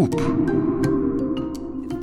up.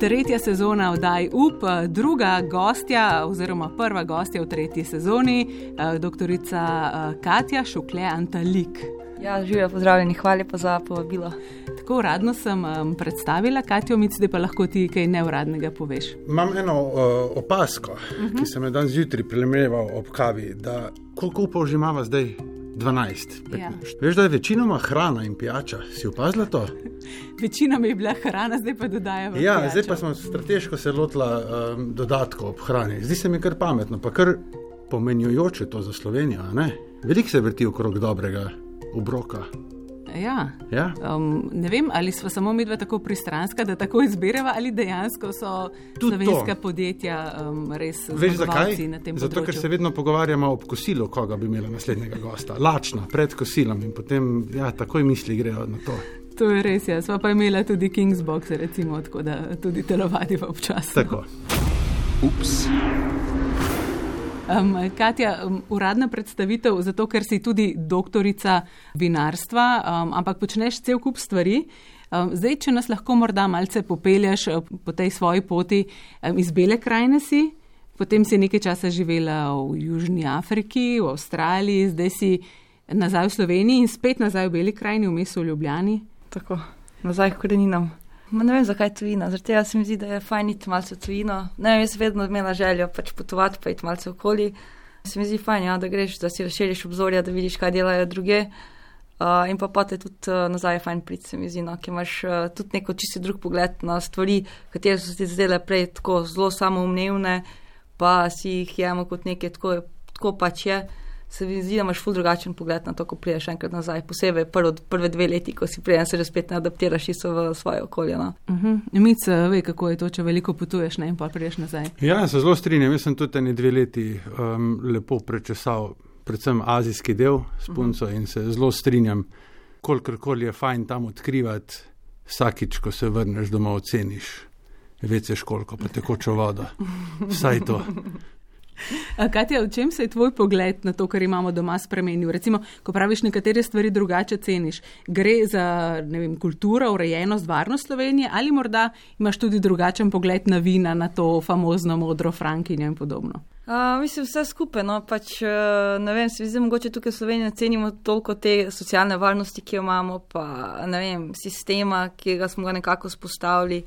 Tretja sezona oddaj up, druga gostja oziroma prva gostja v tretji sezoni, eh, doktorica eh, Katja Šukle Antalik. Ja, živijo, pozdravljeni, hvala pa za povabilo. Tako uradno sem um, predstavila Katijo, mislim, da pa lahko ti kaj neuradnega poveš. Imam eno uh, opasko, uh -huh. ki sem jo danes zjutraj prelemeval ob kavi, da koliko upov že imamo zdaj? 12. Ja. Veš, da je večinoma hrana in pijača. Si opazila to? Večinoma je bila hrana, zdaj pa dodajajo. Ja, pijačo. zdaj pa smo strateško se lotila um, dodatkov ob hrani. Zdi se mi kar pametno, pa kar pomenjujoče to za Slovenijo. Veliko se vrti okrog dobrega obroka. Ja. Ja? Um, ne vem, ali smo samo mi dva tako pristranska, da tako izbereva, ali dejansko so Tud slovenska to. podjetja um, res Veš, zakaj? na tem Zato, ker se vedno pogovarjamo ob kosilu, koga bi imela naslednjega gosta. Lačna, pred kosilom in potem ja, takoj misli grejo na to. To je res, ja. sva pa imela tudi Kingsbox, recimo, tako da tudi telovati pa včasih. Tako. Ups. Um, Katja, um, uradna predstavitev, zato ker si tudi doktorica vinarstva, um, ampak počneš cel kup stvari. Um, zdaj, če nas lahko morda malce popelješ po tej svoji poti, um, iz Bele krajine si, potem si nekaj časa živela v Južni Afriki, v Avstraliji, zdaj si nazaj v Sloveniji in spet nazaj v Beli krajini, v mestu Ljubljani. Tako, nazaj k koreninam. Ne vem, zakaj tujina. Zaradi tega se mi zdi, da je fajn iti malce tujino. Ne vem, jaz vedno imela željo pač potovati, pa iti malce okoli. Se mi zdi fajn, ja, da greš, da si razširiš obzorja, da vidiš, kaj delajo druge. Uh, in pa pa te tudi uh, nazaj je fajn priti, se mi zdi, no, ki imaš uh, tudi neko čisto drug pogled na stvari, katere so ti zdele prej tako zelo samoumnevne, pa si jih jemo kot nekaj, tako, tako pač je se mi zdi, da imaš ful drugačen pogled na to, ko priješ enkrat nazaj, posebej prvo, prve dve leti, ko si prijem, se že spet ne adaptiraš isto v svoje okolje. No. Uh -huh. Mic, ve, kako je to, če veliko potuješ ne, in pa priješ nazaj. Ja, se zelo strinjam. Jaz sem tudi eni dve leti um, lepo prečesal, predvsem azijski del s punco uh -huh. in se zelo strinjam, kolikor je fajn tam odkrivati, vsakič, ko se vrneš domov, oceniš. Veš, koliko pa tekočo vodo. Vsaj to. Katja, v čem se je tvoj pogled na to, kar imamo doma, spremenil? Recimo, ko praviš nekatere stvari drugače ceniš, gre za vem, kulturo, urejenost, varnost Slovenije ali morda imaš tudi drugačen pogled na vina, na to famozno modro frankinjo in podobno? Uh, mislim, vse skupaj. No, pač, uh, ne vem, se mi zdi, mogoče tukaj v Sloveniji cenimo toliko te socialne varnosti, ki jo imamo, pa ne vem, sistema, ki ga smo ga nekako spostavili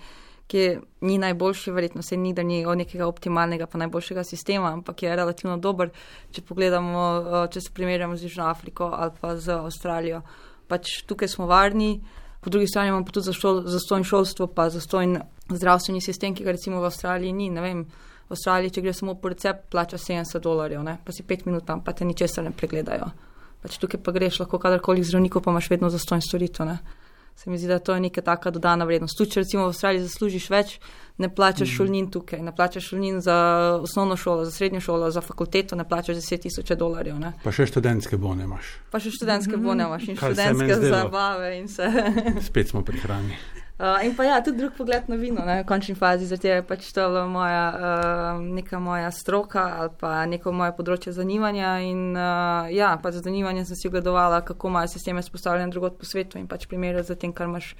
ki ni najboljši, verjetno se ni, da ni od nekega optimalnega pa najboljšega sistema, ampak je relativno dober, če pogledamo, eh, če se primerjamo z Južno Afriko ali pa z Avstralijo. Pač tukaj smo varni, po drugi strani imamo pa tudi zastojno šolstvo, pa zastojno zdravstveni sistem, ki ga recimo v Avstraliji ni. Ne vem, v Avstraliji, če gre samo po recept, plača 70 dolarjev, ne? pa si pet minut tam, pa te ničesar ne pregledajo. Pač tukaj pa greš lahko kadarkoli z zdravnikom, pa imaš vedno zastojno storitev se mi zdi, da to je neka taka dodana vrednost. Tu, če recimo v Avstraliji zaslužiš več, ne plačaš mm. šolnin tukaj, ne plačaš šolnin za osnovno šolo, za srednjo šolo, za fakulteto, ne plačaš 10 tisoč dolarjev. Ne. Pa še študentske bone imaš. Pa še študentske bone imaš in Kar študentske zabave in vse. Spet smo pri hrani. Uh, in pa ja, tudi drug pogled na vino, ne, v končni fazi, zato je pač to moja, uh, neka moja stroka ali pa neko moje področje zanimanja. In uh, ja, pa za zanimanje sem si ogledovala, kako imajo sisteme spostavljene drugot po svetu in pač primerjati z tem, kar imaš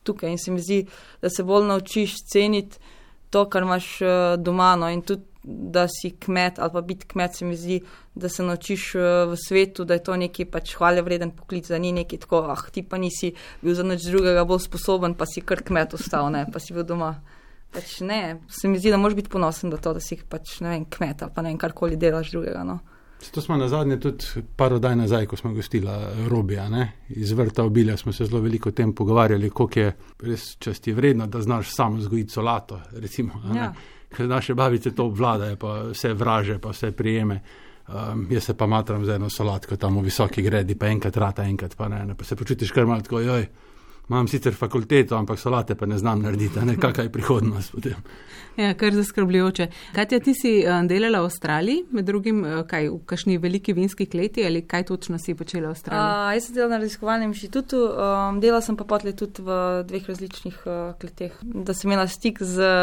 tukaj. In se mi zdi, da se bolj naučiš ceniti to, kar imaš uh, doma. No, in tudi da si kmet ali pa biti kmet, se mi zdi, da se naučiš uh, v svetu, da je to neki pač hvale vreden poklic, da ni neki tako, ah, ti pa nisi bil za nič drugega bolj sposoben, pa si kar kmet ostal, ne, pa si bil doma. Pač ne, se mi zdi, da moraš biti ponosen na to, da si pač ne vem, kmet ali pa ne vem, karkoli delaš drugega. No. To smo na zadnje tudi par oddaj nazaj, ko smo gostila Robija, ne? iz vrta obilja smo se zelo veliko o tem pogovarjali, koliko je res časti vredno, da znaš samo zgojiti solato. Recimo, ja ker naše babice to obvladajo, pa vse vraže, pa vse prijeme. Um, jaz se pa matram za eno solatko tam v visoki gredi, pa enkrat rata, enkrat pa ne, ne pa se počutiš kar malo tako, joj. Imam sicer fakulteto, ampak solate pa ne znam narediti, ne kakšna je prihodnost potem. Ja, kar zaskrbljujoče. Katja, ti si eh, delala v Avstraliji, med drugim eh, kaj, v kakšni veliki vinski kleti ali kaj točno si počela v Avstraliji? Jaz sem delala na raziskovalnem inštitutu, um, delala sem pa potlej tudi v dveh različnih uh, kleteh, da sem imela stik z,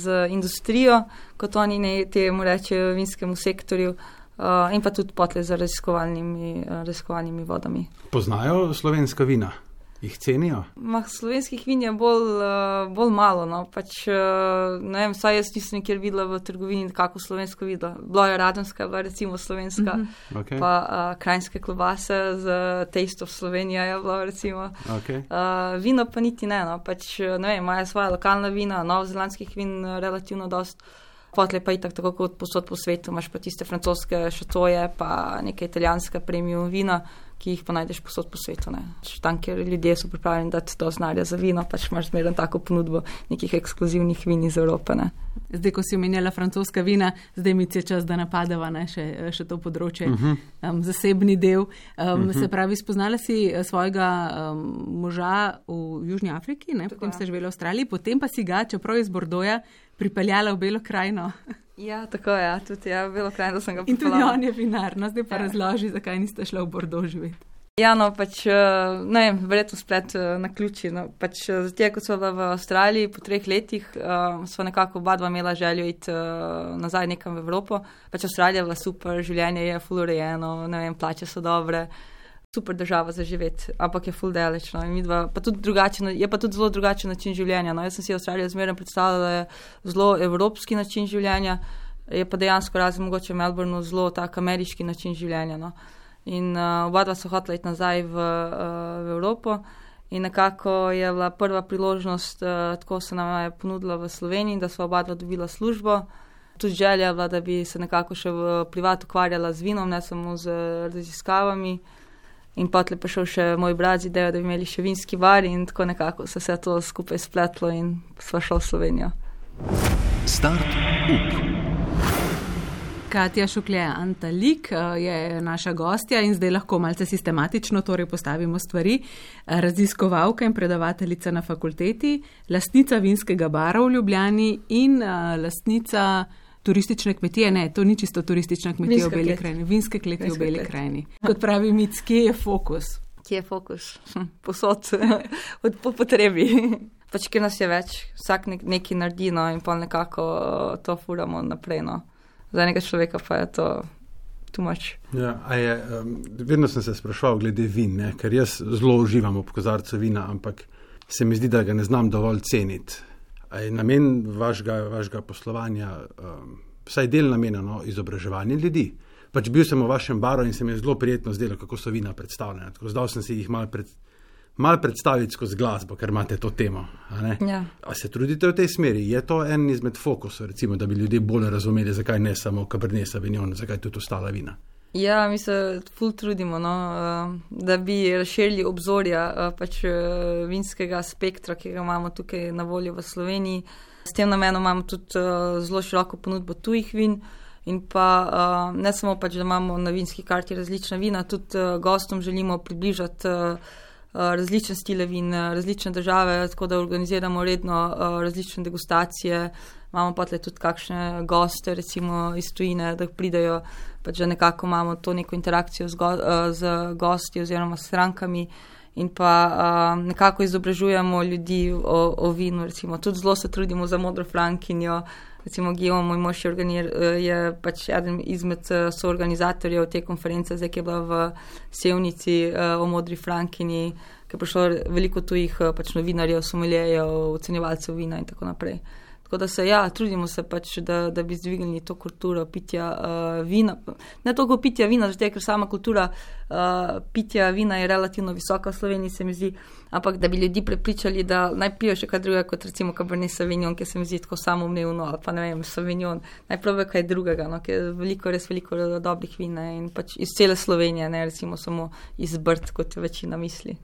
z industrijo, kot oni ne temu rečejo, vinskemu sektorju. Uh, in pa tudi potlej z raziskovalnimi, uh, raziskovalnimi vodami. Poznajo slovenska vina? Jih cenijo? Mah, slovenskih vin je bolj, uh, bolj malo. No. Pač, uh, ne vem, saj jaz nisem nikjer videla v trgovini, kako slovensko videla. Bila je radenska, bila recimo slovenska, mm -hmm. okay. pa uh, krajinske klobase z testov Slovenija je bila recimo. Okay. Uh, vino pa niti ne, no. pač, ne vem, imajo svoje lokalna vina, novzelandskih vin relativno dost. Potle pa je tako kot posod po svetu, imaš pa tiste francoske šatoje, pa neke italijanske premium vina ki jih pa najdeš posod po svetu. Tam, kjer ljudje so pripravljeni dati to znanje za vino, pač imaš zmerno tako ponudbo nekih ekskluzivnih vin iz Evrope. Ne. Zdaj, ko si omenjala francoska vina, zdaj mi je čas, da napadava ne, še, še to področje, uh mhm. -huh. um, zasebni del. Um, uh mhm. -huh. Se pravi, spoznala si eh, svojega um, moža v Južni Afriki, ne, potem si živela v Avstraliji, potem pa si ga, čeprav iz Bordoja, pripeljala v Belo krajino. Ja, tako je, ja, tudi ja, bilo kraj, da sem ga pripeljala. In tudi on je vinar, no zdaj pa ja. razloži, zakaj niste šla v Bordo živeti. Ja, no, pač, eh, ne vem, verjetno splet eh, na ključi. No, pač, eh, Zdaj, ko smo v Avstraliji po treh letih, uh, smo nekako oba dva imela željo iti uh, nazaj nekam v Evropo. Pač Avstralija je bila super, življenje je fulurejeno, ne vem, plače so dobre. Super država za živeti, ampak je full deleč. No. Pa je pa tudi zelo drugačen način življenja. No. Jaz sem si Avstralijo zmeraj predstavljala, zelo evropski način življenja, je pa dejansko razen mogoče Melbourne zelo tak ameriški način življenja. No. In uh, oba dva so hotela iti nazaj v, uh, v Evropo. In nekako je bila prva priložnost, uh, tako se nam je ponudila v Sloveniji, da so oba dva dobila službo. Tudi želja je bila, da bi se nekako še v privatu ukvarjala z vinom, ne samo z raziskavami. In potem je prišel še moj brat z idejo, da bi imeli še vinski bar, in tako nekako se je to skupaj spletlo in sva šla v Slovenijo. Start up. Katja Šuklje Antalik eh, je naša gostja in zdaj lahko malce sistematično torej postavimo stvari. Raziskovalka in predavateljica na fakulteti, lastnica vinskega bara v Ljubljani in eh, lastnica turistične kmetije. Ne, to ni čisto turistična kmetija Vinska v Beli krajini, vinske kleti Vinske v Beli krajini. Kot pravi Mic, kje je fokus? Kje je fokus? Hm, posod, od po potrebi. Pač, ker nas je več, vsak nek, nekaj naredi no, in pa nekako to furamo naprej. No za enega človeka pa je to tumač. Ja, je, um, vedno sem se sprašval glede vin, ne? ker jaz zelo uživam v kozarcu vina, ampak se mi zdi, da ga ne znam dovolj ceniti. Je namen vašega, vašega poslovanja, um, vsaj del namenjeno izobraževanju ljudi. Pač bil sem v vašem baru in se mi je zelo prijetno zdelo, kako so vina predstavljena. Zdaj sem si jih malo predstavljal malo predstaviti skozi glasbo, ker imate to temo. A, ja. a se trudite v tej smeri? Je to en izmed fokusov, recimo, da bi ljudje bolje razumeli, zakaj ne samo Cabernet Sauvignon, zakaj tudi ostala vina? Ja, mi se ful trudimo, no, eh, da bi razširili obzorja eh, pač eh, vinskega spektra, ki ga imamo tukaj na voljo v Sloveniji. S tem namenom imamo tudi zelo široko ponudbo tujih vin. In pa ne samo pač, da imamo na vinski karti različna vina, tudi gostom želimo približati različne stile vin, različne države, tako da organiziramo redno različne degustacije. Imamo pa tudi kakšne goste, recimo iz tujine, da pridejo, pač da nekako imamo to neko interakcijo z, go, z gosti oziroma s strankami. In pa uh, nekako izobražujemo ljudi o, o vinu, recimo tudi zelo se trudimo za modro frankinjo, uh, recimo Gijom, moj mož je, je pač eden izmed eh, soorganizatorjev te konference, zdaj je bila v Sevnici uh, o modri Frankini, ki je prišlo veliko tujih uh, pač novinarjev, somiljejev, ocenjevalcev vina in tako naprej. Tako da se, ja, trudimo se pač, da, da bi zdvignili to kulturo pitja uh, vina. Ne toliko pitja vina, zato ker sama kultura uh, pitja vina je relativno visoka v Sloveniji, se mi zdi, ampak da bi ljudi prepričali, da naj pijo še kaj drugega, kot recimo Cabernet Sauvignon, ki se mi zdi tako samoumevno, ali pa ne vem, Sauvignon, naj prove kaj drugega, no, ker je veliko, res veliko dobrih vin in pač iz cele Slovenije, ne recimo samo iz Brd, kot večina misli.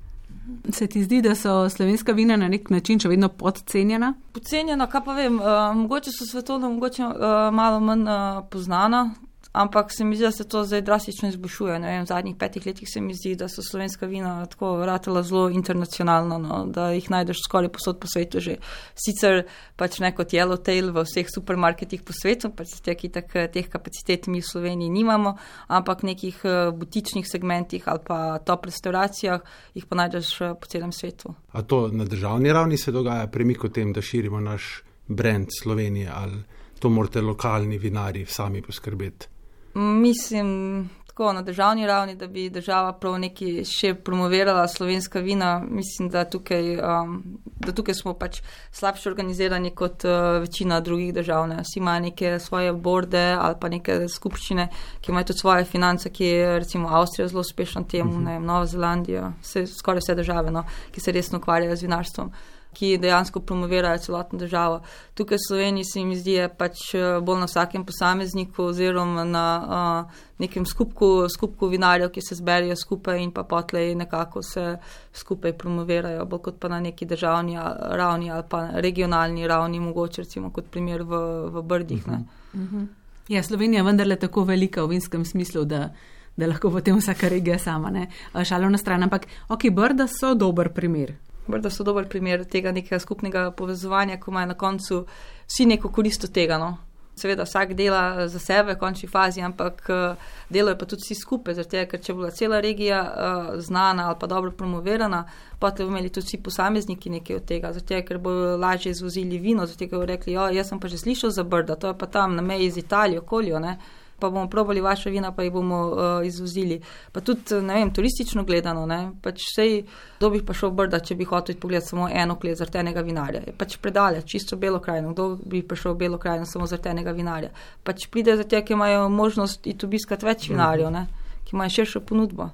Se ti zdi, da so slovenska vina na nek način še vedno podcenjena? Podcenjena, kaj pa vem, uh, mogoče so svetovno, mogoče uh, malo manj uh, poznana, ampak se mi zdi, da se to zdaj drastično izboljšuje. V zadnjih petih letih se mi zdi, da so slovenska vina tako vratila zelo internacionalno, no, da jih najdeš skoraj posod po svetu že. Sicer pač ne kot Yellowtail v vseh supermarketih po svetu, pač te, ki tak, teh kapacitet mi v Sloveniji nimamo, ampak v nekih uh, butičnih segmentih ali pa top restauracijah jih pa najdeš uh, po celem svetu. A to na državni ravni se dogaja premik o tem, da širimo naš brand Slovenije ali to morate lokalni vinari sami poskrbeti? Mislim, tako na državni ravni, da bi država prav neki še promovirala slovenska vina, mislim, da tukaj, um, da tukaj smo pač slabše organizirani kot uh, večina drugih držav. Ne. Vsi imajo neke svoje borde ali pa neke skupščine, ki imajo tudi svoje finance, ki je recimo Avstrija zelo uspešna temu, uh mhm. -huh. ne, Nova Zelandija, vse, skoraj vse države, no, ki se resno ukvarjajo z vinarstvom ki dejansko promovirajo celotno državo. Tukaj v Sloveniji se mi zdi, je pač eh, bolj na vsakem posamezniku oziroma na uh, nekem skupku, skupku vinarjev, ki se zberijo skupaj in pa potlej nekako se skupaj promovirajo, bolj kot pa na neki državni ravni ali pa regionalni ravni, mogoče recimo kot primer v, v Brdih. Uh -huh. Uh -huh. Ja, Slovenija je vendarle tako velika v vinskem smislu, da da lahko potem vsaka regija sama, ne, šalo na stran. Ampak, ok, Brda so dober primer. Brda so dober primer tega nekega skupnega povezovanja, ko imajo na koncu vsi neko korist od tega. No. Seveda vsak dela za sebe v končni fazi, ampak eh, delajo pa tudi vsi skupaj, zato ker če bo cela regija uh, znana ali pa dobro promovirana, potem bomo imeli tudi vsi posamezniki nekaj od tega, zato ker bo lažje izvozili vino, zato ker bodo rekli, ja, jaz sem pa že slišal za Brda, to je pa tam na meji z Italijo, okolijo pa bomo probali vaše vina, pa jih bomo uh, izvozili. Pa tudi, ne vem, turistično gledano, ne, pač sej, kdo bi pa šel brda, če bi hotel pogledati samo eno klet zrtenega vinarja. Je pač predale, čisto belo krajino, kdo bi prišel v belo krajino samo zrtenega vinarja. Pač pride za te, ki imajo možnost iti obiskati več vinarjev, ne, ki imajo širšo ponudbo.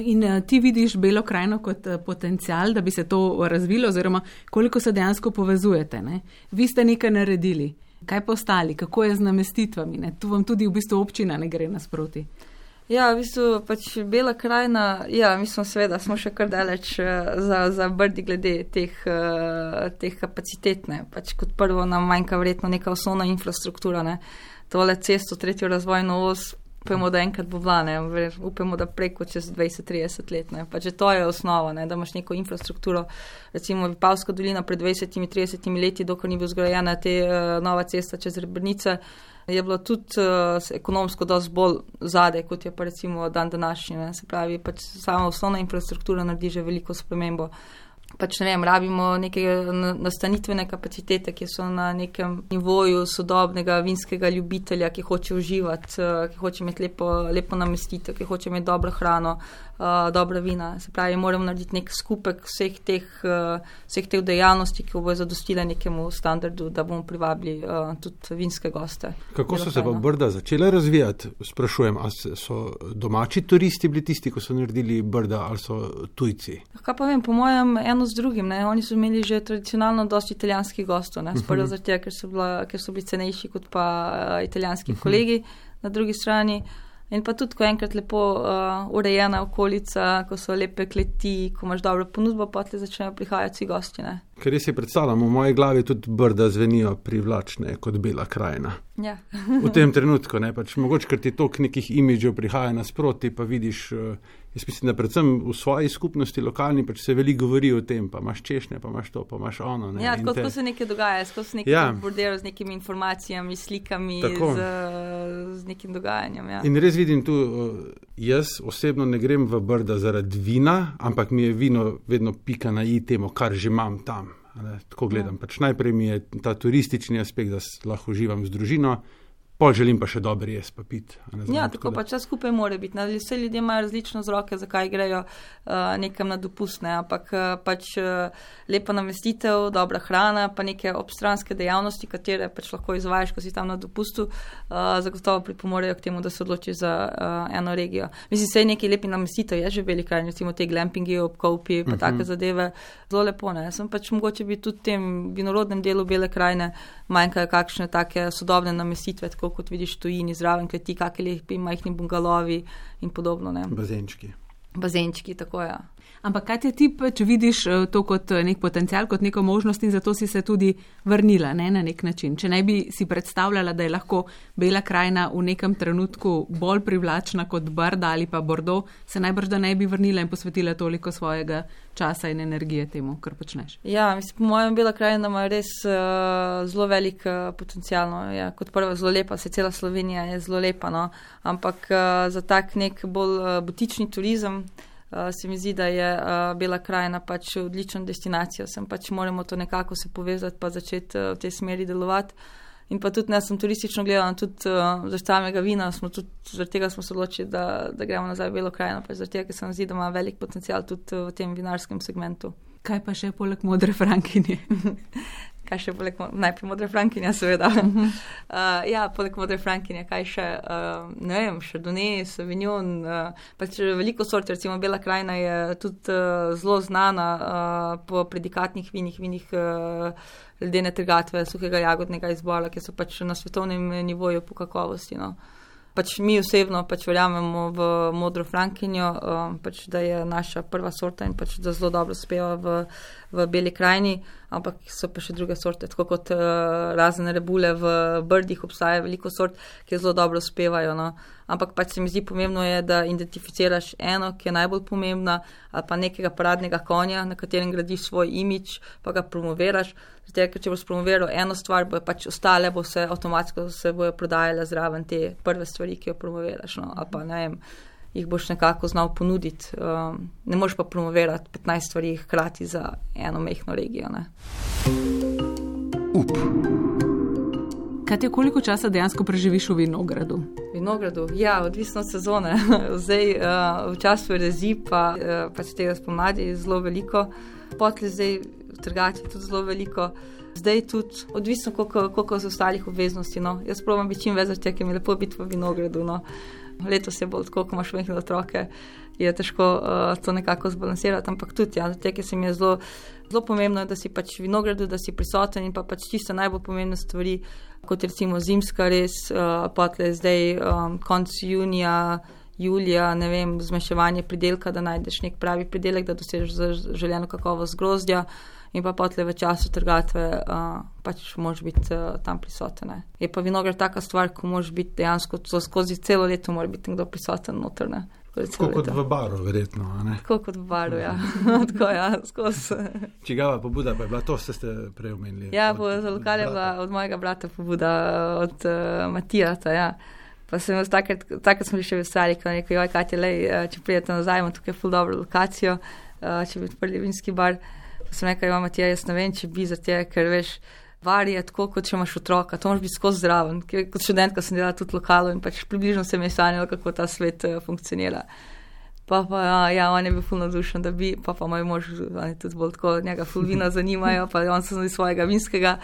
In ti vidiš belo krajino kot potencial, da bi se to razvilo, oziroma koliko se dejansko povezujete. Ne? Vi ste nekaj naredili. Kaj pa ostali, kako je z namestitvami? Ne? Tu vam tudi v bistvu občina ne gre nasproti. Ja, v bistvu pač bela krajina, ja, mi smo seveda, smo še kar daleč eh, za, za brdi glede teh, uh, teh kapacitet. Ne? Pač kot prvo nam manjka verjetno neka osnovna infrastruktura, ne? tole cesto, tretjo razvojno os, upamo, da enkrat bo vlane, upamo, da preko čez 20-30 let. Pa že to je osnova, ne? da imaš neko infrastrukturo. Recimo Vipavska dolina pred 20-30 leti, dokler ni bila zgrajena te uh, nova cesta čez Rebrnice, je bilo tudi uh, ekonomsko dosti bolj zade, kot je pa recimo dan današnji. Ne? Se pravi, pač sama osnovna infrastruktura naredi že veliko spremembo pač ne vem, rabimo neke nastanitvene kapacitete, ki so na nekem nivoju sodobnega vinskega ljubitelja, ki hoče uživati, eh, ki hoče imeti lepo, lepo namestitev, ki hoče imeti dobro hrano, uh, dobra vina. Se pravi, moramo narediti nek skupek vseh teh, uh, vseh teh dejavnosti, ki bodo zadostile nekemu standardu, da bomo privabili tudi vinske goste. Kako so se pa brda začele razvijati? Sprašujem, ali so domači turisti bili tisti, ko so naredili brda, ali so tujci? Kaj pa vem, po mojem, eno z drugim. Ne? Oni so imeli že tradicionalno dosti italijanskih gostov, sprva uh -huh. zato, ker, ker so bili cenejši kot pa uh, italijanski -huh. kolegi na drugi strani. In pa tudi, ko je enkrat lepo uh, urejena okolica, ko so lepe kleti, ko imaš dobro ponudbo, pa ti začnejo prihajati vsi gosti. Ker res si predstavljam, v moji glavi tudi brda zvenijo privlačne kot bela krajina. Ja. v tem trenutku, ne pač mogoče, ker ti tok nekih imidžev prihaja nasproti, pa vidiš. Uh, Jaz mislim, da predvsem v svoji skupnosti lokalni pač se veliko govori o tem, pa imaš češnje, pa imaš to, pa imaš ono. Ne? Ja, tako te... se nekaj dogaja, skozi nekaj ja. bordero z nekimi informacijami, slikami, z, z nekim dogajanjem. Ja. In res vidim tu, jaz osebno ne grem v brda zaradi vina, ampak mi je vino vedno pika na i temu, kar že imam tam. Ne? Tako gledam. Pač najprej mi je ta turistični aspekt, da lahko uživam z družino. Pol želim pa še dobro jesti, pa piti. Ja, tako pa če skupaj mora biti. Na, vse ljudje imajo različne vzroke, zakaj grejo uh, nekam na dopustne, ampak uh, pač uh, lepa namestitev, dobra hrana, pa neke obstranske dejavnosti, katere pač lahko izvajaš, ko si tam na dopustu, uh, zagotovo pripomorejo k temu, da se odločiš za uh, eno regijo. Mislim, se je nekaj lepi namestitev, je že veliki kraj, recimo te glampingi, obkopi, pa uh -huh. take zadeve, zelo lepo. Ne? Sem pač mogoče bi tudi v tem vinorodnem delu bele krajine manjkajo kakšne take sodobne namestitve, tako kot vidiš tujini zraven, kaj ti kakšni lepi majhni bungalovi in podobno. Ne. Bazenčki. Bazenčki, tako je. Ja. Ampak kaj je tip, če vidiš eh, to kot eh, nek potencial, kot neko možnost in zato si se tudi vrnila ne, na nek način? Če ne bi si predstavljala, da je lahko Bela krajina v nekem trenutku bolj privlačna kot Brda ali pa Bordeaux, se najbrž da ne bi vrnila in posvetila toliko svojega časa in energije temu, kar počneš. Ja, mislim, po mojem Bela krajina ima res uh, zelo velik uh, potencial. No. Ja, kot prvo, zelo lepa, se cela Slovenija je zelo lepa, no. ampak uh, za tak nek bolj uh, butični turizem. Uh, se mi zdi, da je uh, Bela krajina pač odlična destinacija. Sem pač moramo to nekako se povezati, pa začeti uh, v tej smeri delovati. In pa tudi, ne, sem turistično gledal, tudi uh, zaradi samega vina, smo tudi zaradi tega smo se odločili, da, da gremo nazaj v Belo krajino, pa zaradi tega, ker se nam zdi, da ima velik potencial tudi v tem vinarskem segmentu. Kaj pa še poleg modre frankinje? kaj še poleg najprej modre frankinje, seveda. uh, ja, poleg modre frankinje, kaj še, uh, ne vem, še Dune, Sauvignon, uh, pač veliko sort, recimo Bela krajina je tudi uh, zelo znana uh, po predikatnih vinih, vinih uh, ledene trgatve, suhega jagodnega izbora, ki so pač na svetovnem nivoju po kakovosti. No. Pač mi osebno pač verjamemo v modro frankinjo, uh, pač da je naša prva sorta in pač da zelo dobro speva v, v beli krajini ampak so pa še druge sorte, tako kot uh, razne rebule v brdih, obstaja veliko sort, ki zelo dobro uspevajo. No. Ampak pač se mi zdi pomembno, je, da identificiraš eno, ki je najbolj pomembna, ali pa nekega paradnega konja, na katerem gradiš svoj imič, pa ga promoviraš. Zdaj, ker če boš promoviral eno stvar, bo pač ostale, bo se avtomatsko se bojo prodajale zraven te prve stvari, ki jo promoviraš. No. Ali pa ne vem jih boš nekako znal ponuditi. Um, ne moreš pa promovirati 15 stvari hkrati za eno mehko regijo. Ne. Up. Kaj ti, koliko časa dejansko preživiš v vinogradu? Vinogradu, ja, odvisno od sezone. zdaj, uh, v času rezi, pa uh, pač tega spomladi je zelo veliko, potli zdaj v trgači tudi zelo veliko. Zdaj tudi odvisno, koliko, z ostalih obveznosti. No. Jaz probujem biti čim več, ker mi je lepo biti v vinogradu. No letos je bolj tako, ko imaš majhne otroke, je težko uh, to nekako zbalansirati. Ampak tudi, ja, te, ki se mi je zelo, zelo pomembno, da si pač v vinogradu, da si prisoten in pa pač tiste najbolj pomembne stvari, kot recimo zimska res, uh, pa tle zdaj um, konc junija. Julija, ne vem, zmešavanje pridelka, da najdeš nek pravi pridelek, da dosežeš željeno kakovost grozdja. In pa potle v času trgatve, uh, pač moraš biti uh, tam prisoten. Ne. Je pa vinograd taka stvar, ko moraš biti dejansko skozi celo leto, mora biti nekdo prisoten notrne. Tako kot v baru, verjetno. Tako kot v baru, ja. Tako, ja Čigava pobuda pa je bila to, ste, ste prej omenili? Ja, po, za lokal je bila od mojega brata pobuda, od uh, Matijata. Ja. Pa sem jaz takrat, takrat smo še veseli, ko je rekel, joj, kaj ti le, če pridete nazaj, imamo tukaj ful dobro lokacijo, uh, če bi odprli vinski bar sem rekel, imamo ti, jaz ne vem, če bi za te, ker veš, vari je tako, kot če imaš otroka, to moraš biti skozi zraven. Kot študentka sem delala tudi lokalo in pač približno se mi je sanjalo, kako ta svet uh, funkcionira. Pa pa ja, ja, on je bil fulno dušen, da bi, pa pa moj mož, oni tudi bolj tako, njega fulvina zanimajo, pa on se zdi svojega vinskega.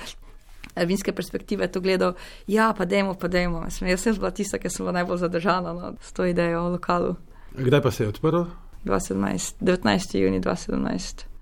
Eh, vinske perspektive to gledal, ja, pa dajmo, pa dajmo. Jaz sem bila tista, ki sem bila najbolj zadržana no, s to idejo o lokalu. Kdaj pa se je odprl? 2017, 19. juni 2017.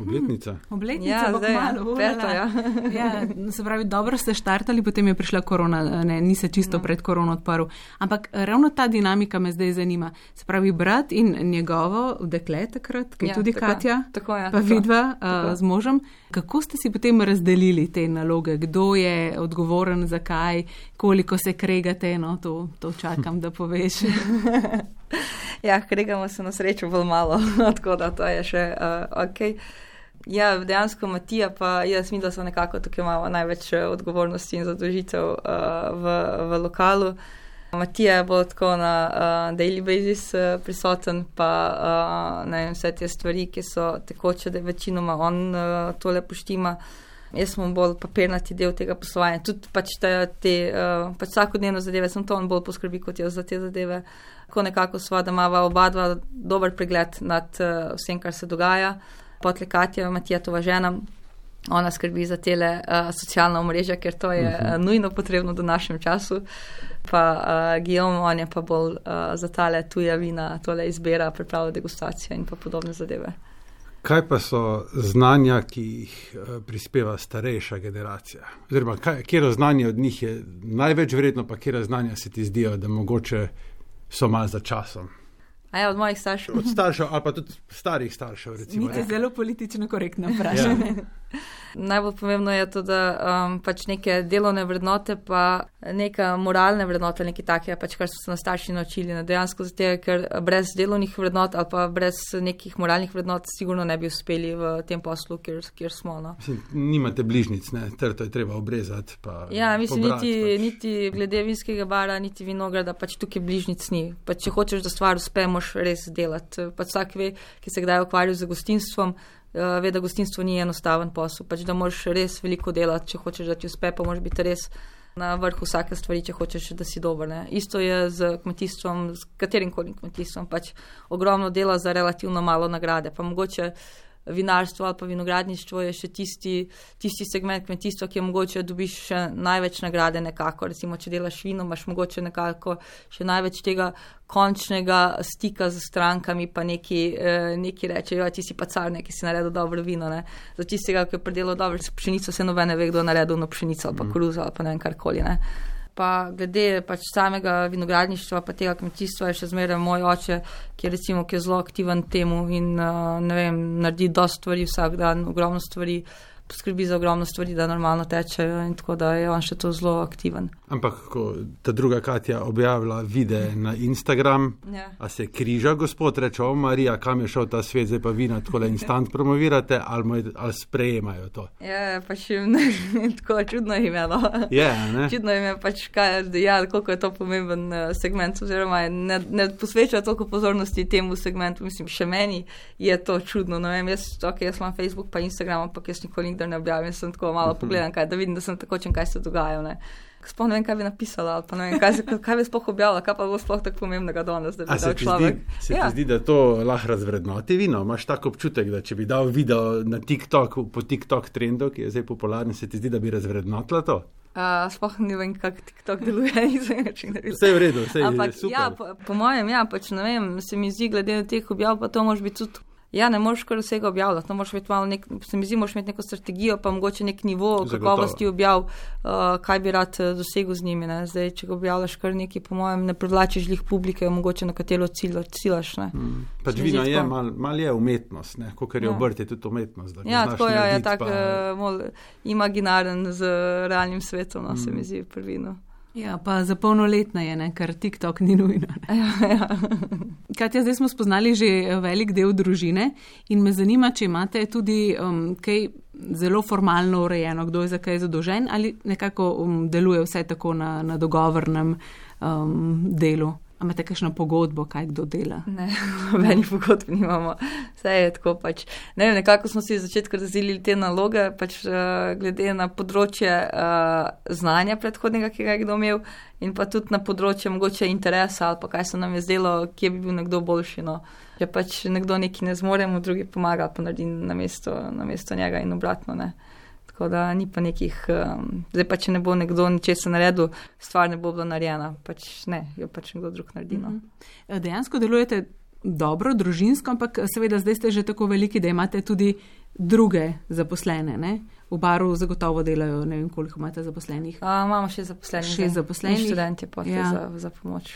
Obletnica. Obletnica, ja, zdaj je malo. Peto, ja. ja, se pravi, dobro ste štartali, potem je prišla korona, ne, ni se čisto no. pred korono odprl. Ampak ravno ta dinamika me zdaj zanima. Se pravi, brat in njegovo dekle takrat, ki je ja, tudi tako, Katja, tako, ja, pa tako, vidva tako. Uh, z možem. Kako ste si potem razdelili te naloge? Kdo je odgovoren, zakaj, koliko se kregate? No, to, to čakam, da poveš. ja, kregamo se na srečo bolj malo, tako da to je še uh, ok. Ja, dejansko Matija, pa jaz mislim, da so nekako tukaj imamo največ eh, odgovornosti in zadožitev uh, v, v lokalu. Matija bo tako na uh, daily basis uh, prisoten, pa uh, ne vse te stvari, ki so tekoče, da je večinoma on uh, tole poštima. Jaz sem bolj papirnati del tega poslovanja, tudi pač te, te uh, pač vsakodnevno zadeve, sem to on bolj poskrbi kot jaz za te zadeve. Tako nekako sva, da imava oba dva dober pregled nad uh, vsem, kar se dogaja potle Katja, Matija Tova žena, ona skrbi za tele uh, socialna omrežja, ker to je uh, nujno potrebno v našem času. Pa uh, Guillaume, on je pa bolj uh, za tale tuja vina, tole izbira, pripravlja degustacijo in pa podobne zadeve. Kaj pa so znanja, ki jih prispeva starejša generacija? Oziroma, kje znanje od njih je največ vredno, pa kje znanja se ti zdijo, da mogoče so malo za časom? A ja, od mojih staršev. Od staršev ali pa tudi starih staršev. Recimo, zelo politično korektno vprašanje. Ja. Najbolj pomembno je to, da um, pač neke delovne vrednote, pa neka moralne vrednote, nekaj takega, pač, kar so se nas starši naučili. Ne? Dejansko zato, ker brez delovnih vrednot ali pa brez nekih moralnih vrednot, sigurno ne bi uspeli v tem poslu, kjer, kjer smo. No? Mislim, nimate bližnic, ter to je treba obrezati. Ja, mislim, pobrati, niti, pač. niti glede vinskega bara, niti vinograda, pač tukaj bližnic ni. Pač, če hočeš, da stvar uspe, moš res delati. Pač vsak ve, ki se kdaj ukvarja z gostinstvom. Uh, ve, da gostinstvo ni enostaven posel, pač da moraš res veliko delati, če hočeš, da ti uspe, pa moraš biti res na vrhu vsake stvari, če hočeš, da si dober. Ne. Isto je z kmetijstvom, s katerim koli kmetijstvom, pač ogromno dela za relativno malo nagrade. Pa mogoče vinarstvo ali pa vinogradništvo je še tisti, tisti segment kmetijstva, ki je mogoče dobiš še največ nagrade nekako. Recimo, če delaš vino, imaš mogoče nekako še največ tega končnega stika z strankami, pa neki, eh, neki rečejo, ti si pa car, neki si naredil dobro vino. Ne? Za tistega, ki je predelal dobro pšenico, se nobene ve, kdo je naredil na pšenico ali pa mm. koruzo ali pa ne vem karkoli. Ne? Pa glede pač samega vinogradništva, pa tega kmetijstva, je še zmeraj moj oče, ki je, recimo, ki je zelo aktiven temu in uh, ne vem, naredi dosta stvari vsak dan, ogromno stvari poskrbi za ogromno stvari, da normalno tečejo in tako da je on še to zelo aktiven. Ampak, ko ta druga Katja objavlja videe na Instagram, ja. a se križa gospod, reče, o Marija, kam je šel ta svet, zdaj pa vi na tako instant promovirate ali, moj, ali sprejemajo to. Ja, pač jim ne, tako čudno je imelo. Ja, čudno jim je pač, kaj, ja, koliko je to pomemben uh, segment, oziroma ne, ne posveča toliko pozornosti temu segmentu, mislim, še meni je to čudno. No, vem, jaz, okay, jaz imam Facebook pa Instagram, ampak jaz nikoli nikdar ne objavim, sem tako malo mhm. pogledal, kaj, da vidim, da sem tako čem, kaj se dogaja. Sploh ne vem, kaj bi napisala, ali pa ne vem, kaj, kaj bi sploh objavila, kaj pa bo sploh tako pomembnega danes, da bi dal človek. Zdi, se ja. ti zdi, da to lahko razvrednoti vino? Imaš tako občutek, da če bi dal video na TikTok, po TikTok trendu, ki je zdaj popularen, se ti zdi, da bi razvrednotila to? Uh, sploh ne vem, kako TikTok deluje, izven načina. Vse je v redu, vse je v redu. Ja, po, po mojem, ja, pač ne vem, se mi zdi, glede na teh objav, pa to može biti tudi. Ja, ne moreš kar vsega objavljati. No, nek, se mi zdi, moraš imeti neko strategijo, pa mogoče nek nivo kakovosti objav, uh, kaj bi rad uh, dosegel z njimi. Zdaj, če ga objavljaš kar nekaj, po mojem, ne privlačiš jih publike, mogoče na katero ciljaš. Hmm. Pač vino je, mal, mal je umetnost, kot je ja. obrt, je tudi umetnost. Ja, tako je, je tako uh, imaginaren z realnim svetom, no, hmm. se mi zdi prvino. Ja, pa za polnoletna je, ne, ker TikTok ni nujno. Ja, ja. Katja, zdaj smo spoznali že eh, velik del družine in me zanima, če imate tudi um, kaj zelo formalno urejeno, kdo je za kaj zadolžen ali nekako um, deluje vse tako na, na dogovornem um, delu. Imate kakšno pogodbo, kaj kdo dela? Ne, nobeni pogodb nimamo. Vse je tako pač. Ne vem, nekako smo si v začetku razdelili te naloge, pač uh, glede na področje uh, znanja predhodnega, ki ga je kdo imel, in pa tudi na področje mogoče interesa ali pa kaj se nam je zdelo, kje bi bil nekdo boljši. No. Če pač nekdo nekaj ne zmore, mu drugi pomaga, pa naredi na mesto, na mesto njega in obratno. Ne. Tako da ni pa nekih, um, zdaj pa če ne bo nekdo ničesar naredil, stvar ne bo bila narejena, pač ne, jo pač nekdo drug naredi. No. Mhm. Dejansko delujete dobro, družinsko, ampak seveda zdaj ste že tako veliki, da imate tudi druge zaposlene. Ne? V baru zagotovo delajo, ne vem, koliko imate zaposlenih. A, imamo še zaposlenih. Še zaposlenih. Študenti pa ja. za, za pomoč.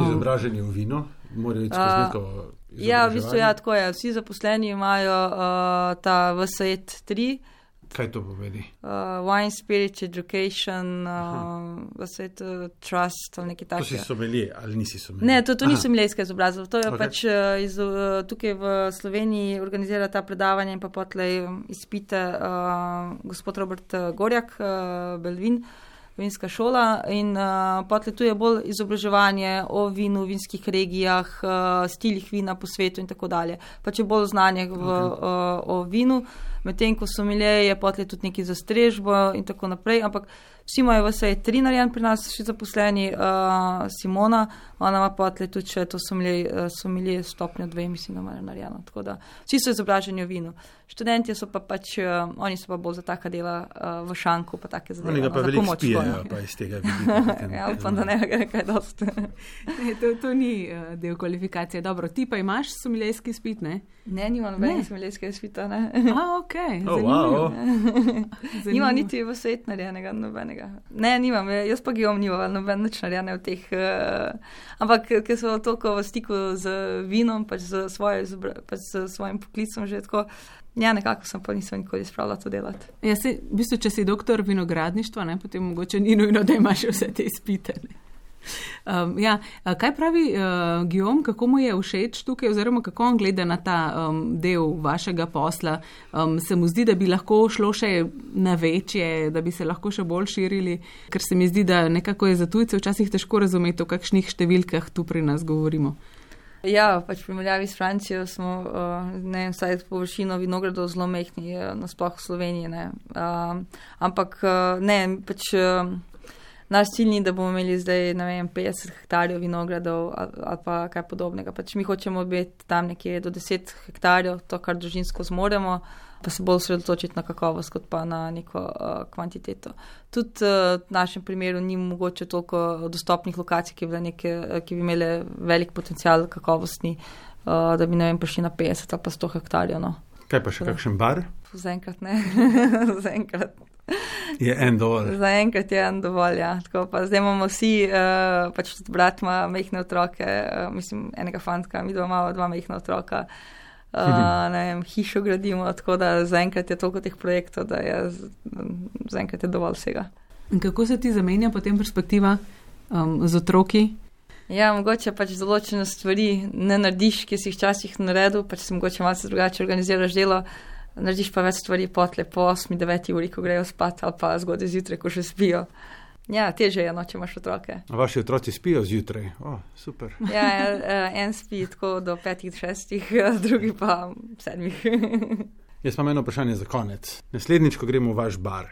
Izobraženi v vino, morajo iti skozi neko. Ja, v bistvu ja, tako je. Vsi zaposleni imajo uh, ta VSET 3. Kaj to pomeni? Uh, wine Spirit Education, uh, vse to trust ali nekaj takega. To si somelije ali nisi somelije? Ne, to, to ni somilijska izobrazba. To je okay. pač uh, iz, uh, tukaj v Sloveniji organizira ta predavanja in pa potlej um, izpite uh, gospod Robert uh, Gorjak, uh, Belvin. Vinska šola in uh, potlej tu je bolj izobraževanje o vinu, vinskih regijah, uh, stilih vina po svetu in tako dalje. Pač je bolj znanje v, okay. uh, o vinu. Uh, medtem ko so milije, je potlej tudi neki za strežbo in tako naprej. Ampak vsi imajo vse tri narejen pri nas, še zaposleni, uh, Simona, ona ima potlej tudi še to somilije stopnjo dve, mislim, da imajo narejeno. Tako da vsi so izobraženi v vinu. Študenti so pa pač, uh, oni so pa bolj za taka dela uh, v šanku, pa take zadeve. Oni ga pa veliko spijajo, pa iz tega vidika. ja, upam, da ne gre kaj dosti. to, to ni uh, del kvalifikacije. Dobro, ti pa imaš somilijski spit, ne? Ne, nimam nobenega somilijskega spita, ne. A, ok. Oh, wow. Nimam niti v svet narejenega nobenega. Ne, nimam, jaz pa gijom nimam noben nič narejene v teh. Uh, ampak, ker so toliko v stiku z vinom, pač z, svoje, pač z svojim poklicom že tako. Ja, nekako sem pa nisem nikoli spravila to delati. Ja, se, v bistvu, če si doktor vinogradništva, ne, potem mogoče ni nujno, da imaš vse te izpite. Um, ja, kaj pravi uh, Gijom, kako mu je všeč tukaj, oziroma kako on gleda na ta um, del vašega posla? Um, se mu zdi, da bi lahko šlo še na večje, da bi se lahko še bolj širili, ker se mi zdi, da nekako je za tujce včasih težko razumeti, o kakšnih številkah tu pri nas govorimo. Ja, pač v primerjavi s Francijo smo, uh, ne vem, vsaj površino vinogradov zelo mehni, uh, nasploh v Sloveniji. Uh, ampak uh, ne, pač. Uh, naš cilj ni, da bomo imeli zdaj vem, 50 hektarjev vinogradov ali, ali pa kaj podobnega. Pač mi hočemo biti tam nekje do 10 hektarjev, to, kar družinsko zmoremo, pa se bolj osredotočiti na kakovost, kot pa na neko uh, kvantiteto. Tudi uh, v našem primeru ni mogoče toliko dostopnih lokacij, ki bi, neke, ki bi imele velik potencial kakovostni, uh, da bi vem, prišli na 50 ali pa 100 hektarjev. No. Kaj pa še kakšen bar? Zaenkrat ne. Zaenkrat. Je en dovolj. Zaenkrat je en dovolj. Ja. Pa, zdaj imamo vsi, uh, pač tudi brat ima mehne otroke, uh, mislim, enega fantka, mi dva imamo dva mehna otroka. Uh, vem, hišo gradimo, tako da zaenkrat je toliko teh projektov, da je zaenkrat je dovolj vsega. In kako se ti zamenja potem perspektiva um, z otroki? Ja, mogoče pač določene stvari ne narediš, ki si jih včasih naredil, pač si mogoče malce drugače organiziraš delo, narediš pa več stvari potle po 8-9 uri, ko grejo spat ali pa zgodaj zjutraj, ko še spijo. Ja, teže je, no, če imaš otroke. A vaši otroci spijo zjutraj? O, oh, super. Ja, eh, en spi tako do 5-6, drugi pa 7. Jaz imam eno vprašanje za konec. Naslednjič, ko gremo v vaš bar,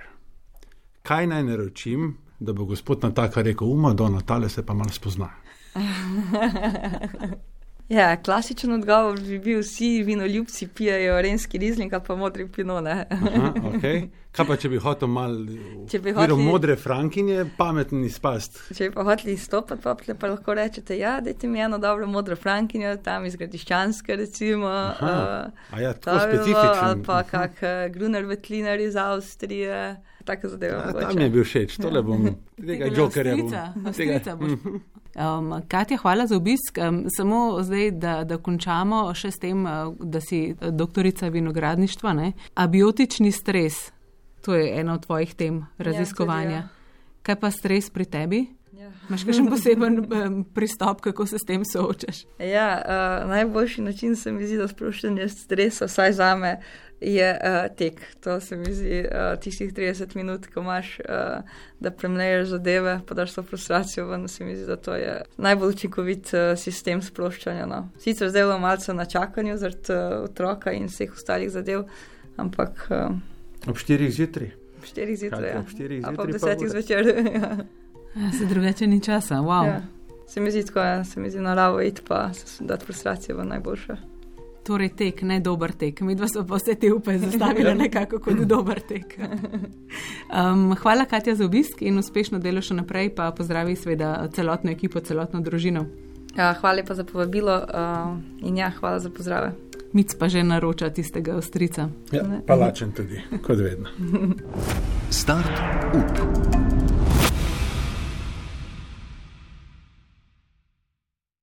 kaj naj naročim, da bo gospod Nataka rekel, uma, do Natale se pa malo spozna. ja, klasičen odgovor bi bil, vsi vinoljubci pijajo renski rizling, pa modri pinone. Aha, okay. Kaj pa, če bi hotel malo hotli... modre frankinje, pameten izpast? Če bi pa hoteli izstopati, pa, pa lahko rečete, ja, dajte mi eno dobro modro frankinjo, tam iz Gradiščanske, recimo. Uh, ja, tako specifično. Ali pa kak uh, Gruner Vetlinar iz Avstrije tako zadevo. Ja, tam mi je bil všeč, tole bom, tega jokerja. Um, Katja, hvala za obisk. Um, samo zdaj, da, da končamo še s tem, uh, da si uh, doktorica vinogradništva. Ne? Abiotični stres, to je ena od tvojih tem raziskovanja. Ja, Kaj pa stres pri tebi? Ja. Imáš kakšen poseben um, pristop, kako se s tem soočaš? Ja, uh, najboljši način se mi zdi za sproščanje stresa, vsaj za me, je uh, tek. To se mi zdi uh, tistih 30 minut, ko imaš, uh, da premleješ zadeve, pa daš to frustracijo ven. Se mi zdi, da to je najbolj učinkovit uh, sistem sproščanja. No. Sicer zdaj imamo malce na čakanju zaradi uh, otroka in vseh ostalih zadev, ampak. Uh, ob 4 zjutraj. Ob 4 zjutraj. Ja. Ob 4 zjutraj. Pa ob 10 zvečer. ja, se drugače ni časa, wow. Ja. Se mi zdi tako, ja. se mi zdi naravo iti pa dati frustracijo v najboljše. Torej, tek, ne dober tek. Mi dva smo pa vse te upe zastavili nekako kot dober tek. Um, hvala, Katja, za obisk in uspešno delo še naprej, pa pozdravi seveda celotno ekipo, celotno družino. Ja, hvala pa za povabilo uh, in ja, hvala za pozdrave. Mic pa že naroča tistega ostrica. Ja, palačen tudi, kot vedno. Start up.